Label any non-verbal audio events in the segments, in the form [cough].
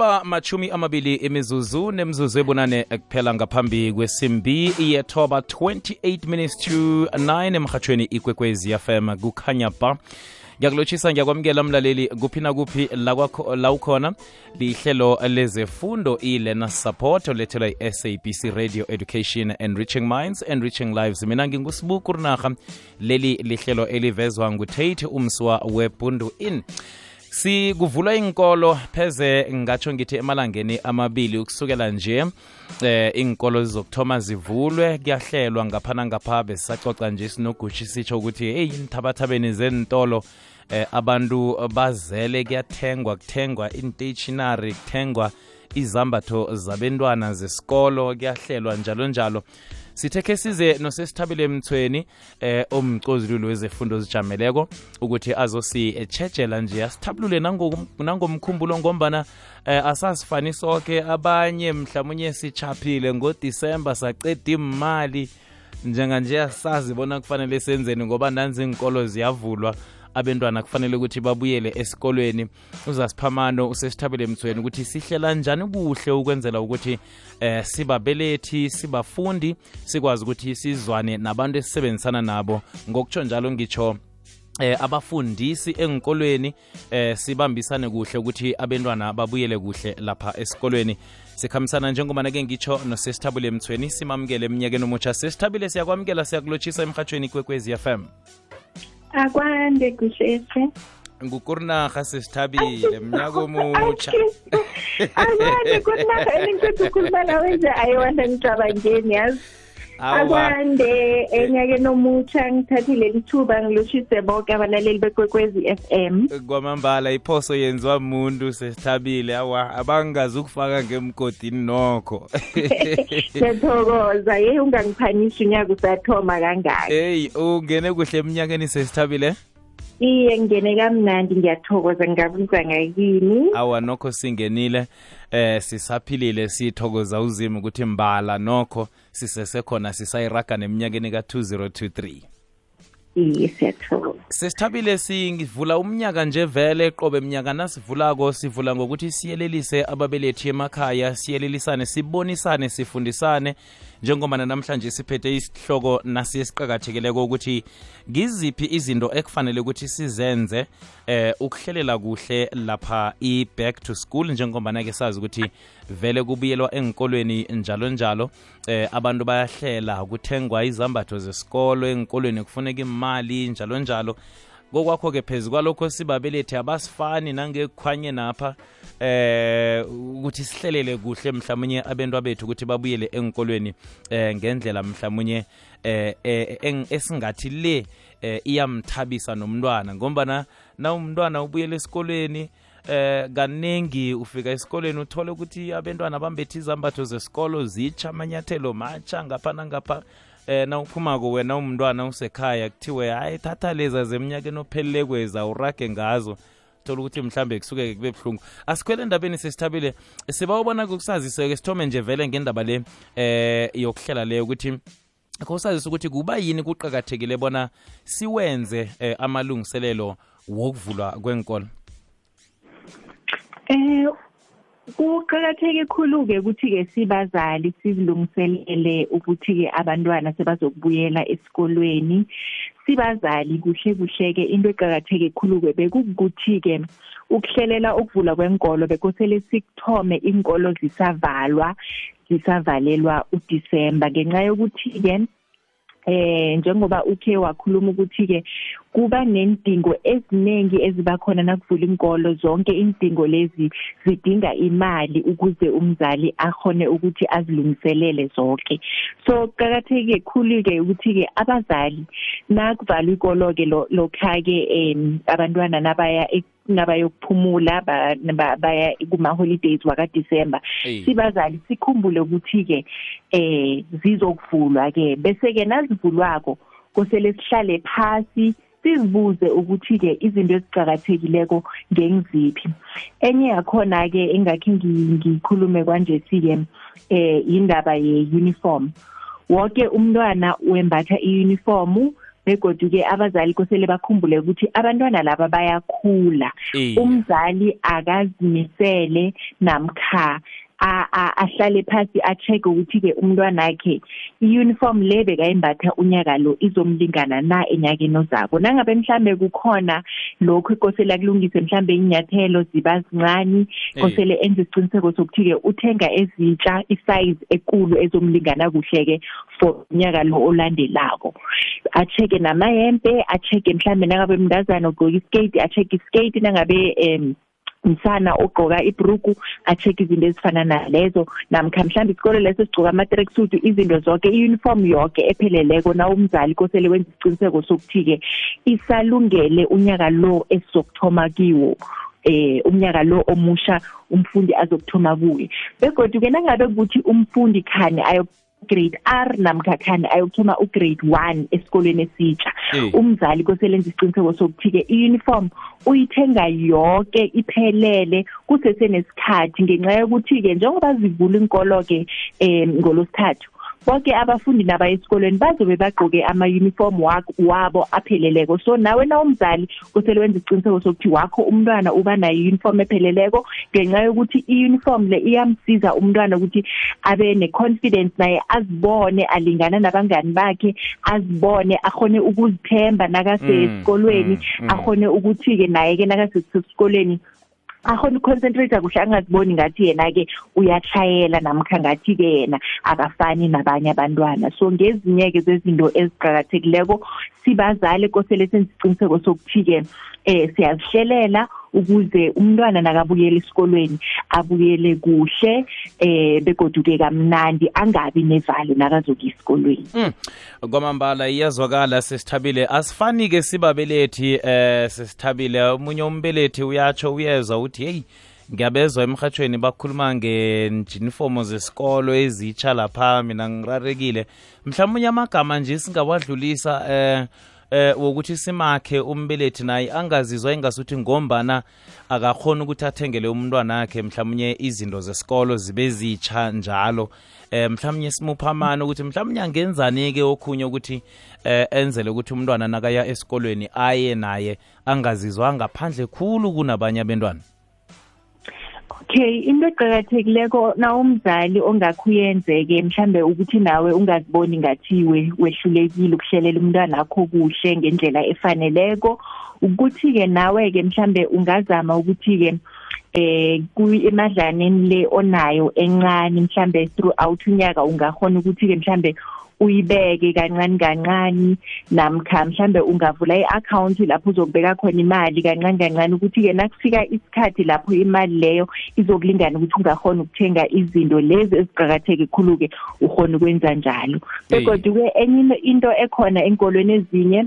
siba machumi amabili imizuzu nemzuzu ebunane kuphela ngaphambi kwesimbi yethoba 28 minutes to 9 emhatshweni ikwekwezi fm kukhanya ba. Ngiyakulotshisa ngiyakwamukela mlaleli kuphi nakuphi la ukhona. Lihlelo lezefundo i-learner support olethelwa i-sabc radio education and enriching minds enriching lives. Mina ngingusibuku rinarha leli lihlelo elivezwa ngutate umswa webundu in sikuvulwa inkolo pheze ngatsho ngithi emalangeni amabili ukusukela nje eh inkolo zizokuthoma zivulwe kuyahlelwa ngapha nangapha besisacoca nje sinogushi sitsho ukuthi hey nithabathabeni zentolo eh abantu bazele kuyathengwa kuthengwa in-stationary kuthengwa izambatho zabentwana zesikolo kuyahlelwa njalo njalo sithe khe size nosesithabile emthweni eh omcozululo wezefundo zijameleko ukuthi azositshejela nje asithabulule nangomkhumbulo ngombana eh, asasifani sonke abanye mhlawumunye sichaphile ngodisemba saceda imali njenganje. Asazi bona kufanele senzeni ngoba nanzi inkolo ziyavulwa abentwana kufanele ukuthi babuyele esikolweni. Uzasiphamano usesithabele emthweni ukuthi sihlela njani kuhle ukwenzela ukuthi eh sibabelethi sibafundi sikwazi ukuthi sizwane nabantu esisebenzisana nabo. Ngokutsho njalo ngitsho eh abafundisi engikolweni eh sibambisane kuhle ukuthi abantwana babuyele kuhle lapha esikolweni. Sikhambisana njengoba nake ngitsho nosesithabule emthweni simamukele eminyakeni omutsha. Sesithabile siyakwamukela siyakulotshisa emhatshweni kwekwezi FM akwande kusese ngukurinaha sesithabile mnyaka omutsha. akwande kurinaha eningiceda ukhuluma nawe nje ayiwanda ngicabangeni yazi akwande enyakeni omutsha ngithathile lithuba ngilotshise bonke abalaleli bekwekwezi f m. Kwamambala iphoso yenziwa muntu sesithabile. Awa abangazi ukufaka ngemgodini nokho. [laughs] Ngiyathokoza ye ungangiphanishi unyaka usathoma kangaki eyi ungene kuhle eminyakeni sesithabile? Iye ngene kamnandi ngiyathokoza ngabuza ngakini awa nokho singenile. Eh sisaphilile sithokoza uzima ukuthi mbala nokho sisesekhona sisayiraga neminyakeni ka-2023 iye siyathokoza. Sesithabile sivula umnyaka nje vele qobe eminyaka nasivulako sivula ngokuthi siyelelise ababelethi emakhaya siyelelisane sibonisane sifundisane. Njengoba namhlanje siphethe isihloko nasiye siqakathekeleko ukuthi ngiziphi izinto ekufanele ukuthi sizenze eh ukuhlelela kuhle lapha i-back to school njengoba nake sazi ukuthi vele kubuyelwa enkolweni njalo njalo. Eh abantu bayahlela kuthengwa izambatho zesikolo engkolweni kufuneka imali njalo njalo kokwakho-ke phezu kwalokho sibabelethi abasifani nangekukhwanye napha eh ukuthi sihlelele kuhle mhlawumnye abentwa bethu ukuthi babuyele enkolweni eh ngendlela mhlawumnye eh esingathi le eh iyamthabisa nomntwana. Ngombana na umntwana ubuyele esikolweni eh kaningi ufika esikolweni uthole ukuthi abentwana bambethe izambatho zesikolo zitsha amanyathelo matsha ngapha nangapha eh na uphumako wena umntwana usekhaya kuthiwe hayi thatha leza zeminyakeni ophelele kweza urage ngazo. Thola ukuthi mhlambe kusuke kube buhlungu. Asikhwele endabeni sesithabile. Sibawubona kusazise-ke sithome nje vele ngendaba le eh yokuhlela leyo ukuthi kusazisa ukuthi kuba yini kuqakathekile bona siwenze eh, amalungiselelo wokuvulwa kwenkolo eh kuqakatheke khulu-ke ukuthi-ke sibazali sizilungiselele ukuthi-ke abantwana sebazokubuyela esikolweni. Sibazali kuhle kuhle-ke into eqakatheke khulu-ke bekukuthi-ke ukuhlelela ukuvula kwenkolo bekosele sikuthome inkolo zisavalwa zisavalelwa uDisemba ngenxa yokuthi-ke eh njengoba ukhe wakhuluma ukuthi ke kuba nendingo eziningi eziba khona nakuvula inkolo zonke indingo lezi zidinga imali ukuze umzali akhone ukuthi azilungiselele zonke so qhakatheke khulu ke ukuthi ke abazali nakuvalwa ikolo ke lokha ke abantwana nabaya nabayokuphumula baya kuma holidays waka December sibazali sikhumbule ukuthi ke eh zizokuvulwa ke bese ke nazivulwako kosele sihlale phasi sizibuze ukuthi ke izinto ezicakathekileko ngengiziphi. Enye yakhona ke engakhe ngikhulume kwanje sike eh indaba ye uniform wonke umntwana wembatha iuniform begodu-ke abazali kosele bakhumbule ukuthi abantwana laba bayakhula Iye. umzali akazimisele namkha a- a- ahlale phasi a-check ukuthi ke umntwana wakhe i-uniform le bekayimbatha unyaka lo izomlingana na enyakeni ozako nangabe mhlambe kukhona lokhu kosele akulungise mhlambe inyathelo ziba zincane Eh. kosele enze isiqiniseko sokuthi ke uthenga ezintsha isize ekulu ezomlingana kuhle ke for unyaka lo olandelako a-check namayembe a-check mhlambe nangabe mntazana ugqoka iskate a-check iskate nangabe um msana ogqoka ibruku a-check izinto ezifana nalezo. Namkha mhlawumbe isikole leso sigcoka ama-tracksuit izinto zonke i-uniform yonke epheleleko na umzali kosele wenza isiqiniseko sokuthi-ke isalungele unyaka lo esizokuthoma kiwo eh umnyaka lo omusha umfundi azokuthoma kuye. Begodwa-ke nangabe kuthi umfundi khani ayo grade R namkha khani ayokuthoma ugrade 1 esikolweni esitsha Eh. umzali koselenza isiqiniseko sokuthi-ke i-uniform uyithenga yonke iphelele kusesenesikhathi ngenxa yokuthi-ke njengoba zivula inkolo-ke um ngolosithathu bonke abafundi nabaya esikolweni bazobe bagqoke ama-uniform wak- wabo apheleleko so nawe na umzali kusele wenza isiqiniseko sokuthi wakho umntwana uba nayo i-uniform epheleleko ngenxa yokuthi i-uniform le iyamsiza umntwana ukuthi abe ne-confidence naye azibone alingana nabangani bakhe azibone akhone ukuzithemba nakasesikolweni mm, mm. akhone ukuthi-ke naye-ke nakasesikolweni akhona uconcentrate kuhle angaziboni ngathi yena-ke uyashayela namkha ngathi-ke yena akafani nabanye abantwana. So ngezinye-ke zezinto eziqakathekileko sibazali kosele senze isiqiniseko sokuthi-ke um siyazihlelela ukuze umntwana nakabuyela esikolweni abuyele kuhle um begoduke kamnandi angabi nevalo nakazokuya esikolweni. Mm. kwamambala iyazwakala sesithabile. Asifani-ke sibabelethi eh sesithabile. Omunye umbelethi uyatsho uyezwa uthi heyi ngiyabezwa emhatshweni bakhuluma ngenjinifomo zesikolo ezitsha lapha mina ngirarekile. Mhlawumbe amagama nje singawadlulisa eh eh wokuthi simakhe umbelethi naye angazizwa ingasuthi ngombana akakhona ukuthi athengele umntwana wakhe mhlawumnye izinto zesikolo zibe zitsha njalo. Eh mhlawumnye simupha amana ukuthi mhlawumnye angenzani ke okhunye ukuthi eh enzele ukuthi umntwana nakaya esikolweni aye naye angazizwa ngaphandle khulu kunabanye abantwana okay into eqakathekileko na umzali ongakhuyenzeke mhlambe ukuthi nawe ungaziboni ngathi we wehlulekile ukuhlelela umntwana wakho kuhle ngendlela efaneleko. Ukuthi-ke nawe-ke mhlambe ungazama ukuthi-ke eh emadlaneni le onayo encane mhlambe throughout unyaka ungakhona ukuthi-ke mhlambe uyibeke kancane kancane namkha mhlambe ungavula i-account lapho uzokubeka khona imali kancane kancane ukuthi-ke nakufika isikhathi lapho imali leyo izokulingana ukuthi ungakhona ukuthenga izinto lezi eziqakatheke khulu-ke ukhona ukwenza njalo. Begodwa-ke enye into ekhona enkolweni ezinye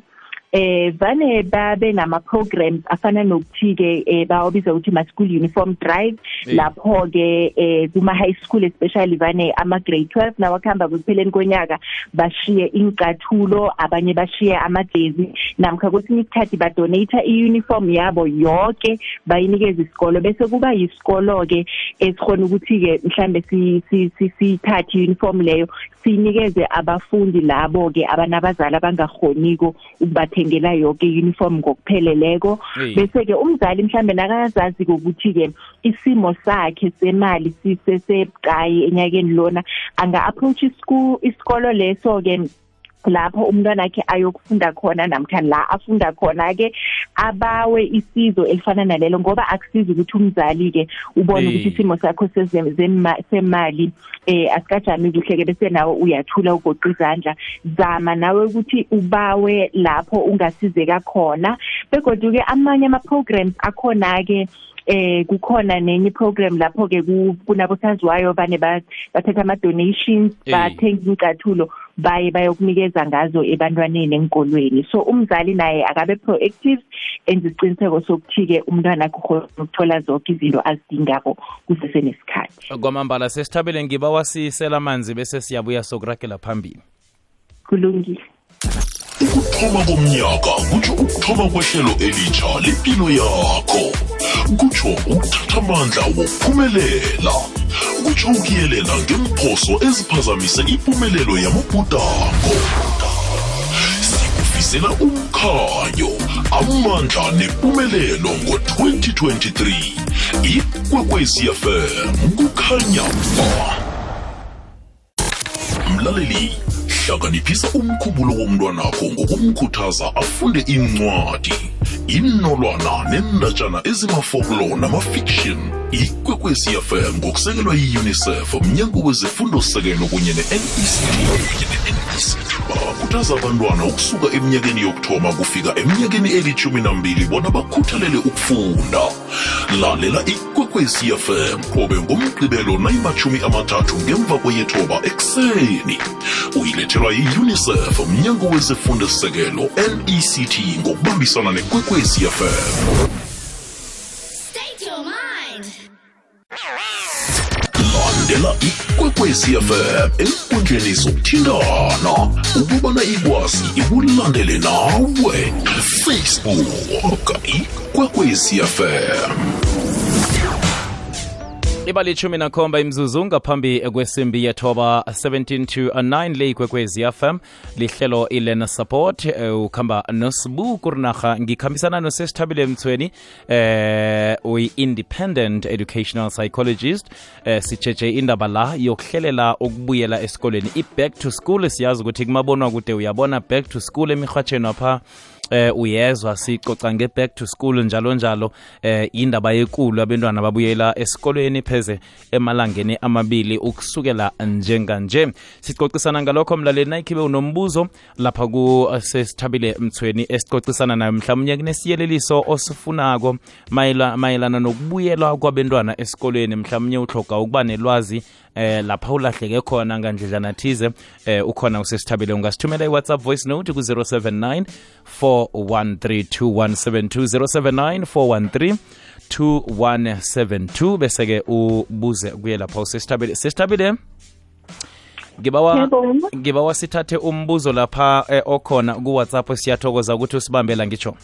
eh vane babe nama programs afana nokuthi ke eh bawabiza ukuthi ma school uniform drive. Eh. lapho ke eh kuma high school especially vane ama grade 12 nawakhamba kupheleni konyaka bashiye incathulo abanye bashiye amajezi namkha kwesinye isikhathi ba donate i-uniform yabo yonke bayinikeza isikolo. Bese kuba yisikolo ke esikhona ukuthi ke mhlambe si si si sithathe uniform leyo sinikeze abafundi labo ke abanabazali abangakhoniko ukubathengela yonke i-uniform ngokupheleleko. Bese ke umzali mhlambe nakazazi ukuthi ke isimo sakhe semali sisesebucayi enyakeni lona anga approach isikolo leso ke lapho umntwana wakhe ayokufunda khona namkha la afunda khona ke abawe isizo elifana nalelo ngoba akusizi ukuthi umzali ke ubone Eh. ukuthi isimo sakho seze- zema- semali eh asikajami kuhle ke bese nawe uyathula ugoqa izandla zama nawe ukuthi ubawe lapho ungasizeka khona begodwa ke amanye ama programs akhona ke eh kukhona nenye program lapho ke ku- kunabosaziwayo bane ba- bathatha ama donations Eh. bathenga incathulo baye bayokunikeza ngazo ebantwaneni enkolweni so umzali naye akabe proactive enza isiqiniseko sokuthi ke umntwana akho ukuthola zonke izinto azidingako kusesenesikhathi kwamambala sesithabele ngiba wasisela amanzi bese siyabuya sokuragela phambili. Kulungile. Ukuthoma komnyaka kutsho ukuthoma kwehlelo elitsha lempilo yakho. Kutsho ukuthatha amandla wokuphumelela. Kutsho ukuyelela ngemphoso eziphazamise impumelelo yamabhudakho sikufisela sisebenzisela umkhanyo amandla nempumelelo ngo-2023 ikwekwecfm kukhanya. Ba mlaleli hlakaniphisa umkhumbulo womntwanakho ngokumkhuthaza afunde incwadi inolwana nendatshana ezimafoklo namafiction ikwekwecfm ngokusekelwa yi-unicef mnyango wezefundo-sekelo kunye ne-nect bakhuthaza abantwana ukusuka eminyakeni yokuthoma kufika eminyakeni elithumi nambili bona bakhuthalele ukufunda. Lalela ikwekwecfm qobe ngomgqibelo nayimathumi amathathu ngemva kweyethoba ekuseni. Uyilethelwa yi-unicef mnyango wezefundo-sekelo nect ngokubambisana nekwekwecfm Mind. landela ikwekwecfm enkundleni zokuthintana ukubana ikwazi ikulandele nawe facebook ikwekwecfm iba lichumi nakhomba imzuzu ngaphambi kwesimbi yethoba 17 to 9 le ikwekwezi fm lihlelo ilena support eh, ukhamba nosibu kurinarha ngikhambisana nosesithabile mthweni eh uyi-independent educational psychologist eh sitsheje indaba la yokuhlelela ukubuyela esikoleni i-back to school siyazi ukuthi kumabonwa kude uyabona back to school emirhatsheni wapha eh uyezwa sicoca nge-back to school njalo njalo eh indaba yekulu abantwana babuyela esikolweni pheze emalangeni amabili ukusukela njenganje. Sicocisana ngalokho mlaleli nayikhibe unombuzo lapha kusesithabile mthweni esicocisana nayo mhlawumnye kunesiyeleliso osifunako mayela- mayelana nokubuyelwa kwabentwana esikolweni. Mhlawumnye uhloga ukuba nelwazi eh lapha ulahleke khona ngandledlana thize. Eh ukhona usesithabile. Ungasithumela i-whatsapp voice note ku-079 413 079 2172 bese-ke ubuze kuye lapha usesithabile. Sesithabile? Ngibawa ngibawa sithathe umbuzo lapha eh, okhona kuwhatsapp siyathokoza ukuthi usibambela ngitsho.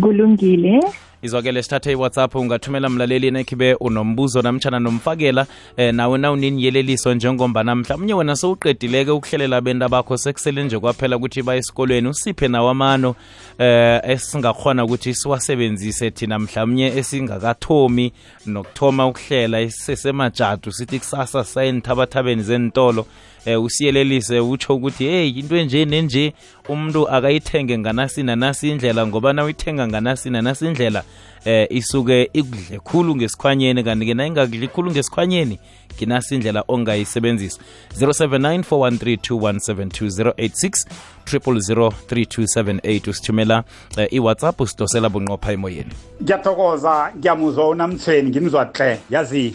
Kulungile izwakele sithathe iwhatsapp ungathumela mlaleli nekhibe unombuzo namtshana nomfakela eh, nawe nawuniniyeleliso njengombana mhlawumnye wena sowuqedileke ukuhlelela abenta bakho sekusele nje kwaphela ukuthi ba esikolweni usiphe nawo amano eh, esingakhona ukuthi siwasebenzise thina mhlawumnye esingakathomi nokuthoma ukuhlela sesemajadu sithi kusasa sayenthabathabeni zentolo eh usiyelelise utsho ukuthi hey into enje nenje umuntu akayithenge nganasi nanasi indlela ngoba na uyithenga nganasi nanasi indlela eh isuke ikudle khulu ngesikhwanyeni kanti-ke na ingakudle khulu ngesikhwanyeni nginaso indlela ongayisebenzisa. 0794132172 086 usithumela eh, iwhatsapp usidosela bunqopha emoyeni. Ngiyathokoza ngiyamuzwa unamthweni ngimzwa hle yazi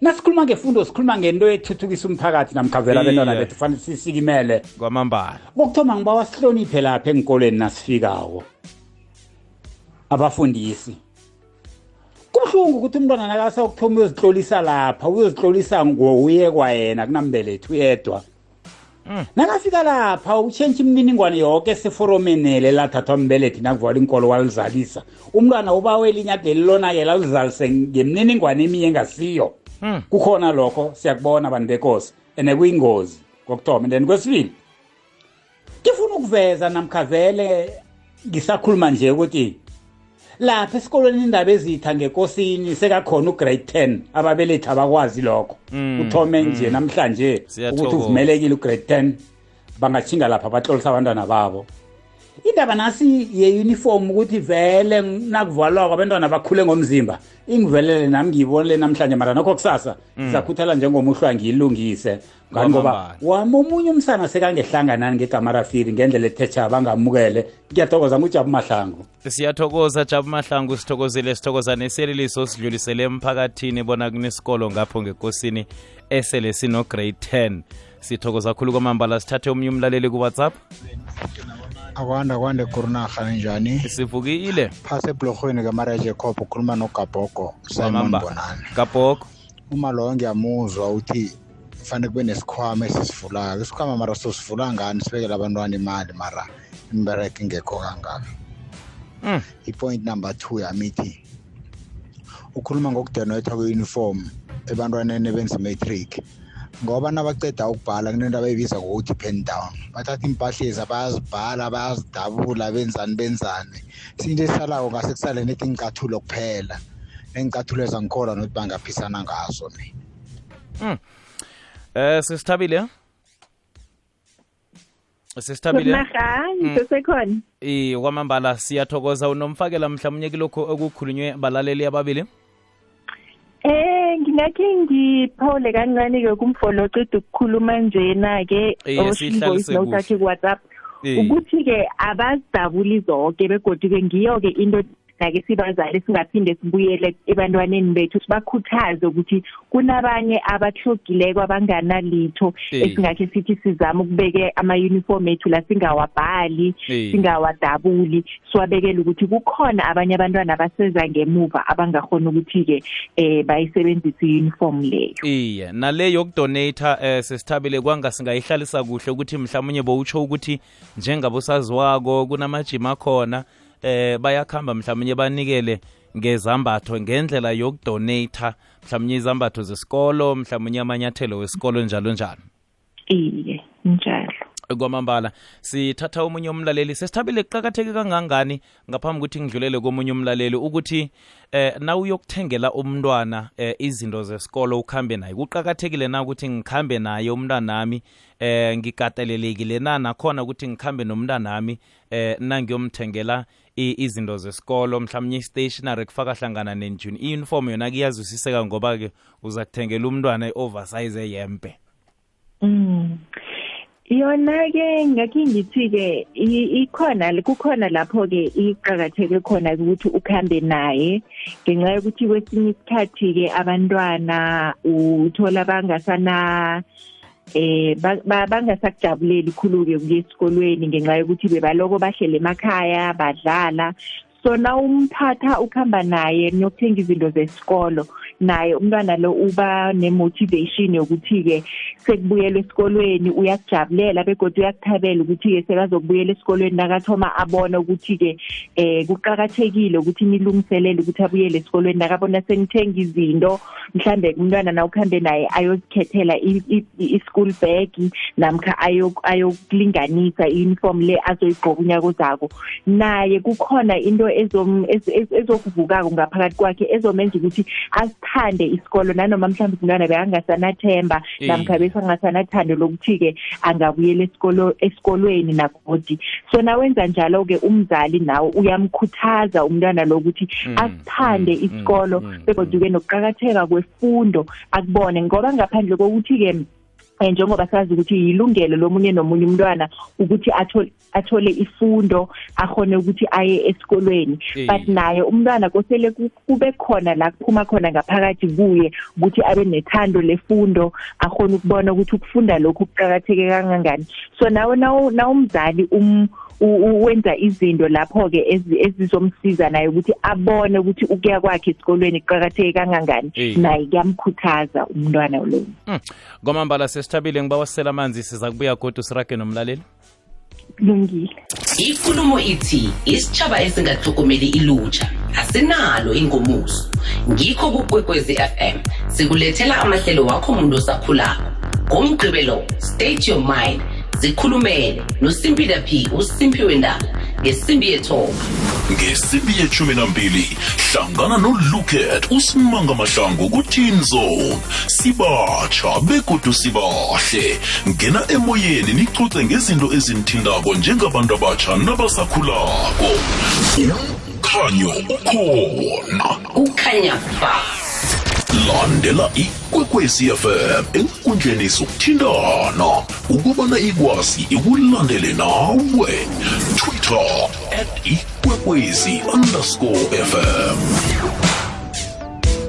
nasikhuluma ngefundo sikhuluma ngento ethuthukisa umphakathi namkhavela abentwana bethu fanele sisikimele kwamambala. Kokuthoma ngiba wasihloniphe lapha enkolweni nasifikako abafundisi. Kubuhlungu ukuthi umntwana nakasa ukuthoma uyozihlolisa lapha uyozihlolisa ngouye kwayena kunambelethi uyedwa. Nakafika lapha utshentshe imininingwane yoke seforomenele lathathwa mbelethi nakuvala inkolo walizalisa. Umntwana ubawe elinyadeli lonakela ulizalise ngemininingwane eminye engasiyo. Kukhona lokho siyakubona bantu bekosi and kuyingozi kokuthoma. Then kwesibili ngifuna ukuveza namkhavele ngisakhuluma nje ukuthi lapha esikolweni indaba ezitha ngekosini sekakhona ugrade 10 ababelethi abakwazi lokho. Uthome nje namhlanje ukuthi Siyathokoza. uvumelekile ugrade 10 bangatshinga lapha batlolisa abantwana babo. Indaba nasi ye-uniform ukuthi vele nakuvalwako abantwana bakhule ngomzimba. Ingivelele nami ngiyibonile namhlanje mara nokho kusasa ngizakhuthala njengomuhlwa ngiyilungise. Ngani ngoba Kwamambala. wami omunye umsana sekangehlanganani ngegamarafiri ngendlela ethetha bangamukele. Ngiyathokoza ngujabu mahlangu. Siyathokoza jabu mahlangu sithokozile sithokoza nesiyeleliso sidlulisele emphakathini bona kunesikolo ngapho ngekosini esele sino-grade 10 sithokoza kakhulu kwamambala sithathe omunye umlaleli ku-whatsapp. Akwanda kwande kurunarha njani sivukile. Phasi ebhlorhweni kamara jacob ukhuluma nogabhogo simon bonane uma loyo ngiyamuzwa uthi fanele kube nesikhwama esisivulayo isikhwama mara sosivula ngani? Sibekele abantwana imali mara imbereko ingekho kangaka. Mm. ipoint number two yamithi ukhuluma ngokudenethwa kwe-uniform ebantwaneni ebenza imatric ngoba nabaceda ukubhala kunento abayibiza ngokuthi pen down. Bathatha iimpahlezi bayazibhala bayazidabula benzani benzani. Sinto esisalako ngase kusale nethi ngicathulo kuphela. Nengicathulo ezangikholwa nokuthi bangaphisana ngazo ne eh sisithabile sisithabile Maha, ngisesekhona. eh kwamambala siyathokoza. Unomfakela mhlawumnye kilokho okukhulunywe balaleli ababili? Eh ngingakhe ngiphawule kancane ke kumfolo oceda ukukhuluma njena ke Iye, siyihlalise kuhle. wakhe ku WhatsApp Eh. ukuthi ke abazidabuli zonke begodwa ke ngiyo ke into nake sibazali singaphinde sibuyele ebantwaneni bethu sibakhuthaze ukuthi kunabanye abahlogileko abanganalitho Eh. esingakhe sithi sizama ukubeke ama uniform ethu la singawabhali Eh. singawadabuli siwabekele ukuthi kukhona abanye abantwana abaseza ngemuva abangakhona ukuthi ke eh bayisebenzise i-uniform leyo iye nale yokudonata eh sesithabile kwanga singayihlalisa kuhle ukuthi mhlawumnye bowutsho ukuthi njengabosaziwako kunamajima akhona eh bayakhamba mhlawumnye banikele ngezambatho ngendlela yokudonata mhlawumnye izambatho zesikolo mhlawumnye amanyathelo wesikolo njalo njalo. Iye njalo. Kwamambala sithatha omunye umlaleli. Sesithabile kuqakatheke kangangani ngaphambi ukuthi ngidlulele komunye umlaleli ukuthi eh na uyokuthengela umntwana eh, izinto zesikolo ukuhambe naye? Kuqakathekile na ukuthi ngikhambe naye umntwanami eh ngikatelelekile na? Nakhona ukuthi ngikhambe nomntwanami eh nangiyomthengela izinto zesikolo mhlawumnye i-stationary kufaka hlangana nenjuni i-uniform yona kuyazwisiseka ngoba-ke uza kuthengela umntwana i-oversize eyempe. Mm. Yona ke ngakhe ngithi ke i- ikhona kukhona lapho ke iqhakatheke khona ukuthi ukhambe naye. Ngenxa yokuthi kwesinye isikhathi ke abantwana uthola bangasana eh ba- ba- bangasakujabuleli khulu-ke kuya esikolweni ngenxa yokuthi bebaloko bahlele emakhaya badlala. So na umphatha ukuhamba naye niyokuthenga izinto zesikolo. Naye umntwana lo uba nemotivation yokuthi-ke sekubuyelwa esikolweni uyakujabulela begodwa uyakuthabela ukuthi-ke sekazokubuyela esikolweni nakathoma abona ukuthi-ke eh kuqakathekile ukuthi nilungiselele ukuthi abuyele esikolweni nakabona senithenga izinto. Mhlambe umntwana na ukuhambe naye ayozikhethela i- i- i-school bag namkha ayo- ayokulinganisa i-uniform le azoyigqoka unyaka ozako. Naye kukhona into ezom- ez- ez- ezokuvukako ngaphakathi kwakhe ezomenza ukuthi asithande isikolo. Nanoma mhlawumbe umntwana bekangasanathemba Eh. namkha besangasanathando lokuthi-ke angabuyela esikolo esikolweni nagodi so nawenza njalo-ke umzali nawe uyamkhuthaza umntwana lo ukuthi Mm, asithande mm, isikolo mm, mm, begodwa-ke nokuqakatheka kwefundo akubone. Ngoba ngaphandle kokuthi-ke eh njengoba sazi ukuthi yilungelo lomunye nomunye umntwana ukuthi athole athole ifundo akhone ukuthi aye esikolweni Eh. but naye umntwana kosele ku- kube khona la kuphuma khona ngaphakathi kuye ukuthi abe nethando lefundo akhone ukubona ukuthi ukufunda lokhu kuqakatheke kangangani so nawe nawo nawumzali um u- u- wenza izinto lapho-ke ezi- ezizomsiza naye ukuthi abone ukuthi ukuya kwakhe esikolweni kuqakatheke kangangani. Eh. naye kuyamkhuthaza umntwana lo. Mm. kwamambala sesithabile ngibawasela amanzi siza kubuya godu sirage nomlaleli. Kulungile. Ikulumo ithi isitshaba esingatlhogomeli ilutjha asinalo ingomuso. Ngikho kukwekwezi fm sikulethela amahlelo wakho muntu osakhulako. Ngomgqibelo state your mind. Zikhulumele nosimpila p usimpiwe ndaba ngesimbi yethoba ngesimbi yeshumi nambili hlangana nolucat usimanga mahlangu ku-teen zone. Sibatsha begodu sibahle. Ngena emoyeni nicoce ngezinto ezinithindako njengabantu abatsha nabasakhulako. Umkhanyo ukhona. Kukhanya ba landela ikwekwezi fm enkundleni zokuthintana. Ukubana ikwazi ikulandele nawe. Twitter at ikwekwezi underscore fm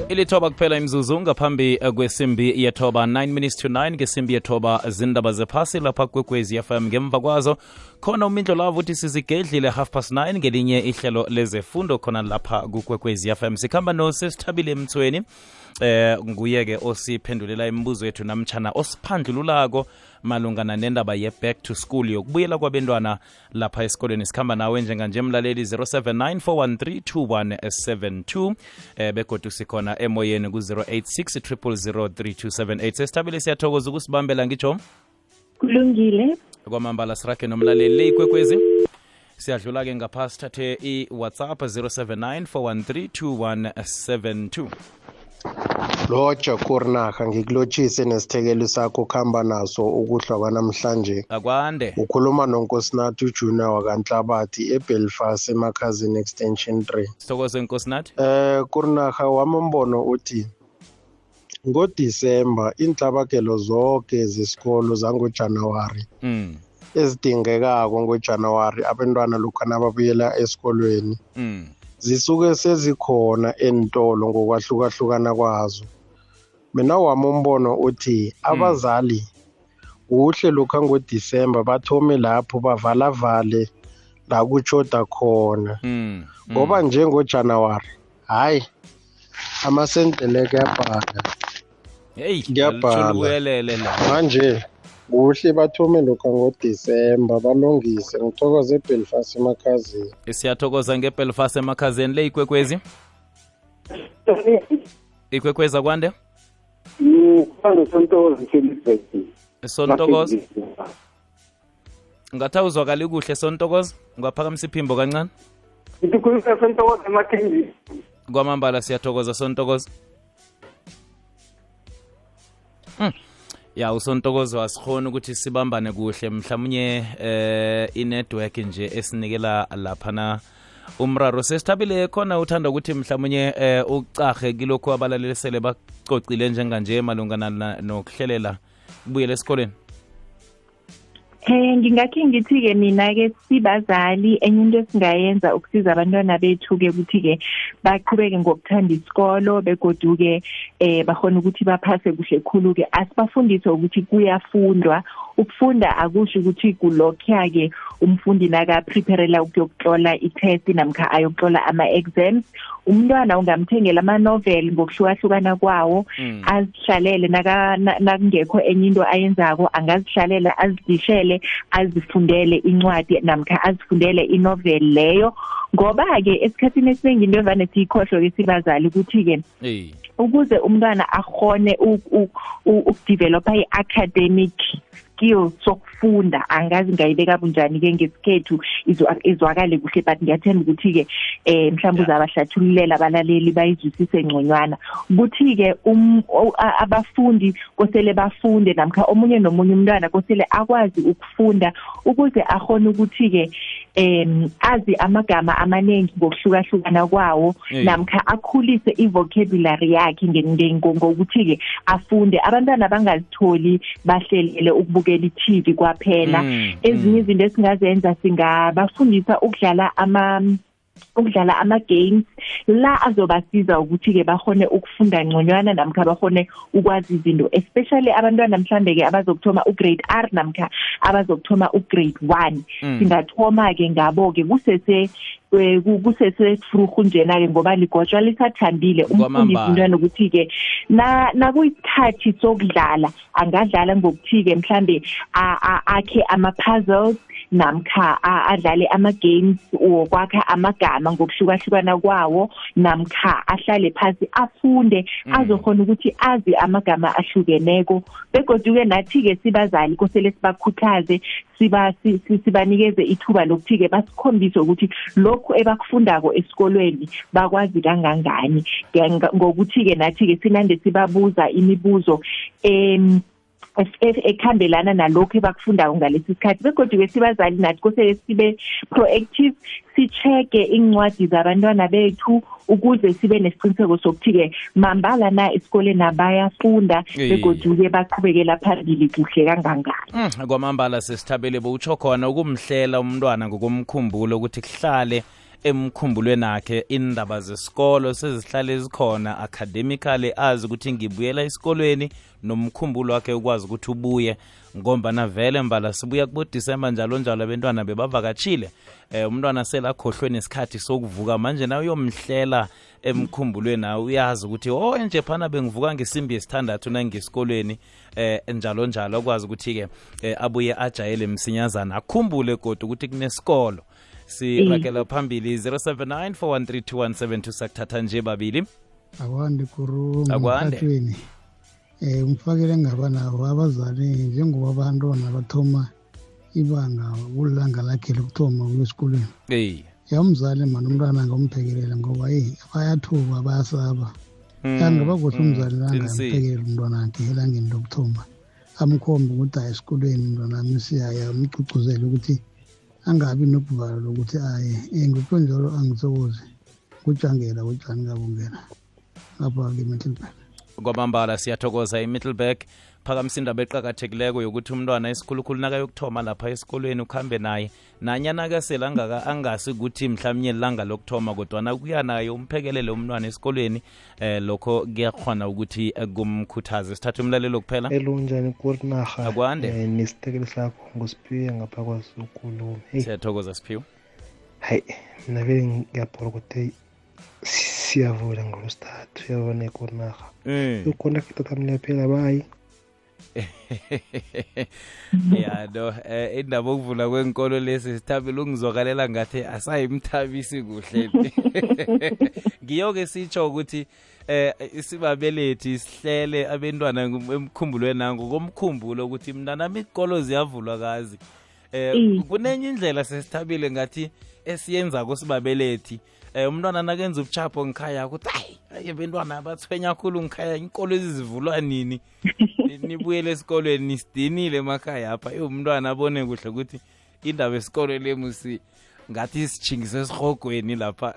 ilithoba kuphela imzuzu ngaphambi kwesimbi yethoba 9 minutes to 9 ngesimbi yethoba zindaba zephasi lapha kwekwezi fm ngemva kwazo khona umindlo lavo uthi sizigedlile half past 9 ngelinye ihlelo lezefundo khona lapha kukwekwezi fm sikhamba nosesithabile emthweni eh nguye-ke osiphendulela imibuzo yethu namtshana osiphandlululako malungana nendaba ye-back to school yokubuyela kwabentwana lapha esikolweni. Sikhamba nawe njenganje mlaleli 0794132172 eh begodu sikhona emoyeni ku-086 0003278 sesithabile siyathokoza ukusibambela ngitsho kulungile. Kwamambala sirage nomlaleli le ikwekwezi siyadlula-ke ngapha sithathe i-whatsapp 079 loja kurinaha ngikulotshise nesithekeli sakho kuhamba naso ukuhlwa kwanamhlanje akwande ukhuluma nonkosinathi ujunior wakanhlabathi ebelfast emakhazini extension 3 sithokoze nkosinathi eh kurinaha wami umbono uthi ngodisemba inhlabakelo zonke zesikolo zangojanuwari mm. ezidingekako ngojanuwari abantwana lokhana babuyela esikolweni mm. Zisuke sezikhona entolo ngokwahlukahlukana kwazo. Mina wami umbono uthi abazali kuhle lokhu ngodisemba bathome lapho bavalavale la kutshoda khona. Mm. ngoba njengojanuwari hayi amasenteleke ayabhala heyi Ngiyabhala. ubuyelele la. Manje kuhle bathome lokhu ngodisemba balungise ngithokoze ebelfast emakhazini. Siyathokoza ngebelfast emakhazeni le ikwekwezi? Ikwekwezi akwande? Ngithanda sontokozo Philippex. sontokozo ngathi awuzwakali kuhle sontokozo ngwaphakamisa iphimbo kancane. Ngikukhulisa sontokozo emakhindi. kwamambala siyathokoza sontokozo Hmm. Ya usontokozo asikhona ukuthi sibambane kuhle. Mhlawumnye eh inetwork nje esinikela laphana umraro. Sesithabile khona uthanda ukuthi mhlawumnye eh ucahe kilokhu abalalelisele bacocile njenganje malungana nokuhlelela. Kubuyela esikoleni Eh ngingakhe ngithi-ke mina-ke sibazali. Enye into esingayenza ukusiza abantwana bethu-ke ukuthi-ke baqhubeke ngokuthanda isikolo begodu-ke eh bakhona ukuthi baphase kuhle khulu-ke. Asibafundise ukuthi kuyafundwa. Ukufunda akusho ukuthi kulokhuya-ke umfundi nakapreparela ukuyokutlola i-test namkha ayokutlola ama-exams. Umntwana ungamthengela ama-novel ngokuhlukahlukana kwawo Mm. azihlalele naka- na- nakungekho enye into ayenzako angazihlalela azidishele. Azifundele incwadi namkha azifundele inovel leyo. Ngoba-ke esikhathini esiningi into evane siyikhohlwe-ke sibazali ukuthi-ke hey ukuze umntwana akhone ukudevelopa i-academic skill sokufunda. Angazi ngayibeka bunjani-ke ngesikhethu. Izwa- izwakale kuhle but ngiyathemba ukuthi-ke um mhlawumbe uzabahlathululela abalaleli bayizwisise ngconywana. Ukuthi-ke um- o- a- abafundi kosele bafunde namkha omunye nomunye umntwana kosele akwazi ukufunda ukuze akhone ukuthi-ke um azi amagama amaningi ngokuhlukahlukana kwawo Eh. namkha akhulise i-vocabulary yakhe nge- nge- ngo- ngokuthi-ke afunde. Abantwana bangazitholi bahlelele ukubukela i-tv kwaphela Mm, ezinye mm. izinto esingazenza singabafundisa ukudlala ama ukudlala ama-games la azobasiza ukuthi-ke bakhone ukufunda ngconywana namkha bakhone ukwazi izinto especially abantwana mhlambe-ke abazokuthoma ugrade r namkha abazokuthoma ugrade one Mm. singathoma-ke ngabo-ke kusese eh, ku- kusesefurhu njena-ke ngoba ligotshwa lisathambile umfundisi Kwamambala. umntwana ukuthi-ke na nakuyisikhathi sokudlala angadlala ngokuthi-ke mhlambe a- a- akhe ama-puzzles namkha a- adlale ama-games wokwakha amagama ngokuhlukahlukana kwawo namkha ahlale phasi afunde azokhona ukuthi azi amagama ahlukeneko. Begoduke nathi-ke sibazali kosele sibakhuthaze siba si- si- sibanikeze ithuba lokuthi-ke basikhombise ukuthi lokhu ebakufundako esikolweni bakwazi kangangani. Ngenga- ngokuthi-ke nathi-ke sinande sibabuza imibuzo em es- es- ekhambelana nalokhu ebakufundako ngalesi sikhathi begodwa-ke sibazali nathi kosele sibe proactive si-check-e incwadi zabantwana bethu ukuze sibe nesiqiniseko sokuthi-ke mambala na esikoleni abayafunda begoduke baqhubekela phambili kuhle kangangani. Mm, kwamambala sesithabele bowutsho khona ukumhlela umntwana ngokomkhumbulo ukuthi kuhlale emkhumbulweni akhe indaba zesikolo sezihlale zikhona academically azi ukuthi ngibuyela esikolweni nomkhumbulo wakhe ukwazi ukuthi ubuye ngombana vele mbala sibuya kubodisemba njalo njalo abentwana bebavakatshile um umntwana selakhohlwe nesikhathi sokuvuka manje na uyomhlela emkhumbulweni nawe uyazi ukuthi oh nje phana bengivuka ngesimbi yesithandathu nangesikolweni eh njalo njalo akwazi ukuthi-ke eh, abuye ajayele msinyazana akhumbule kodwa ukuthi kunesikolo sirakela phambili 079 4132172 sakuthatha nje babili. Akwande Akwande. emkhathweni um umfakele ngaba nawo abazali njengoba abantwana bathoma ibanga kulanga lakhe lokuthoma esikolweni eyi yamzali mani umntwana angamphekelela ngoba eyi bayathuka bayasaba. Mm, kangaba kuhle mm, umzali qinisile. langamphekelela umntwana akhe elangeni lokuthoma amkhombe ukuthi aye esikolweni umntwanami siyaya amgcugcuzele ukuthi angabi nobuvalo lokuthi aye ngikho njalo angisokozi kujangela kutshani kabungena ngapha-ke imiddleburg kwamambala siyathokoza imiddleburg phakamisa indaba eqakathekileko yokuthi umntwana esikhulukhulu nakayokuthoma lapha esikolweni ukuhambe naye. Nanyana-ke sele angasi ukuthi mhlawumnye lilanga lokuthoma kodwana kuya naye umphekelele umntwana esikolweni eh lokho kuyakhona ukuthi kumkhuthaze. Sithathe umlalelo kuphela? Elunjani kurinarha Akwande. eh, nesitekeli sakho ngusiphiwe ngapha kwasukulume hey. siyathokoza siphiwe hayi mina vele ngiyabhola ukuthi siyavula ngolosithathu uyabona ikurinaha Mm. ukhona kitatamle phela bayi [laughs] ya no eh indaba okuvula kwenkolo lesi sithabile ungizwakalela ngathi asayimthabisi kuhle [laughs] ngiyoke sitsho ukuthi eh isibabelethi sihlele abantwana emkhumbulweni nango komkhumbulo ukuthi mntanami ikolo ziyavulwa kazi. Eh kunenye indlela sesithabile ngathi esiyenzako sibabelethi. Eh umntwana nakenza ubuchapho ngikhaya ukuthi hayi aye bentwana abathwenya khulu ngikhaya inkolo ezizivulwa nini? Nibuyele esikolweni nisidinile emakhaya apha. Yo umntwana abone kuhle ukuthi indaba esikolo lemusi ngathi sijingise esihogweni lapha.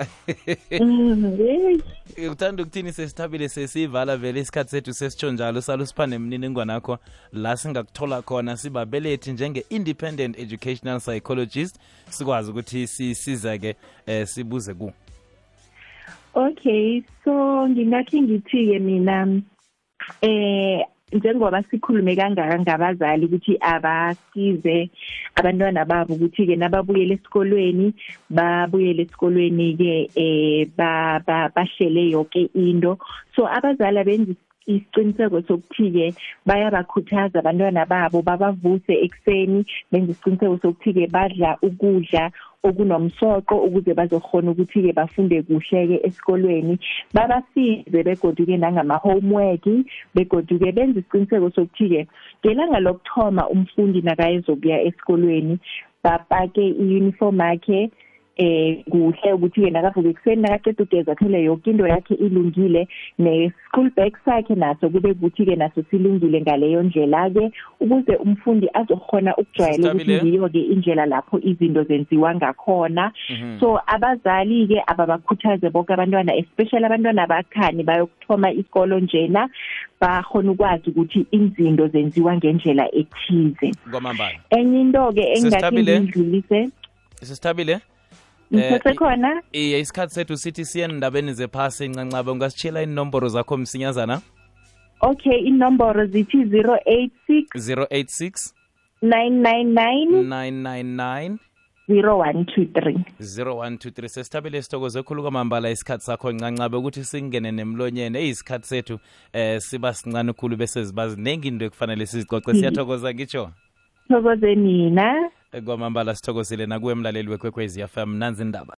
Kuthanda uthanda ukuthini sesithabile sesiyivala vele isikhathi sethu sesitsho njalo salo sipha nemininingwanakho la singakuthola khona sibabelethi njenge-independent educational psychologist sikwazi ukuthi sisize-ke um sibuze ku Okay, so ngingakhe ngithi-ke mina eh njengoba sikhulume kangaka ngabazali ukuthi abasize abantwana babo ukuthi-ke nababuyela esikolweni babuyele esikolweni-ke ba- bahlele yonke into. So abazali abenza isiqiniseko sokuthi-ke bayabakhuthaza abantwana babo babavuse ekuseni benza isiqiniseko sokuthi-ke badla ukudla okunomsoqo ukuze bazokhona ukuthi-ke bafunde kuhle-ke esikolweni. Babasize begoduke nangama-homework begoduke benza isiqiniseko sokuthi-ke ngelanga lokuthoma umfundi nakayezokuya esikolweni bapake i-uniform yakhe eh kuhle ukuthi-ke nakavuka ekuseni nakaqeda ugeza athole yonke into yakhe ilungile ne-school bag sakhe naso kube kuthi-ke naso silungile ngaleyo ndlela-ke ukuze umfundi azokhona ukujwayela ukuthi Sistabile. ngiyo-ke indlela lapho izinto zenziwa ngakhona Mhm. so abazali-ke ababakhuthaze bonke abantwana especially abantwana abakhani bayokuthoma isikolo njena bakhona ukwazi ukuthi izinto zenziwa ngendlela ethize kwamambala enye into-ke engingakhe Sisithabile? ngiyidlulise sisithabile ngithethe khona iye isikhathi sethu sithi siye endabeni zephasi encancabe. Ungasitshela inomboro zakho msinyazana? Okay inomboro zithi 086 086 999 999 0123 0123 sesithabile sithokoze khulu kwamambala isikhathi sakho ncancabe ukuthi singene nemlonyeni. Eyi isikhathi sethu eh siba sincane khulu bese ziba ziningi into ekufanele sizicoce siyathokoza ngitsho? Thokoze nina kwamambala sithokozile nakuwe mlaleli wekwekwezi fm nanzi indaba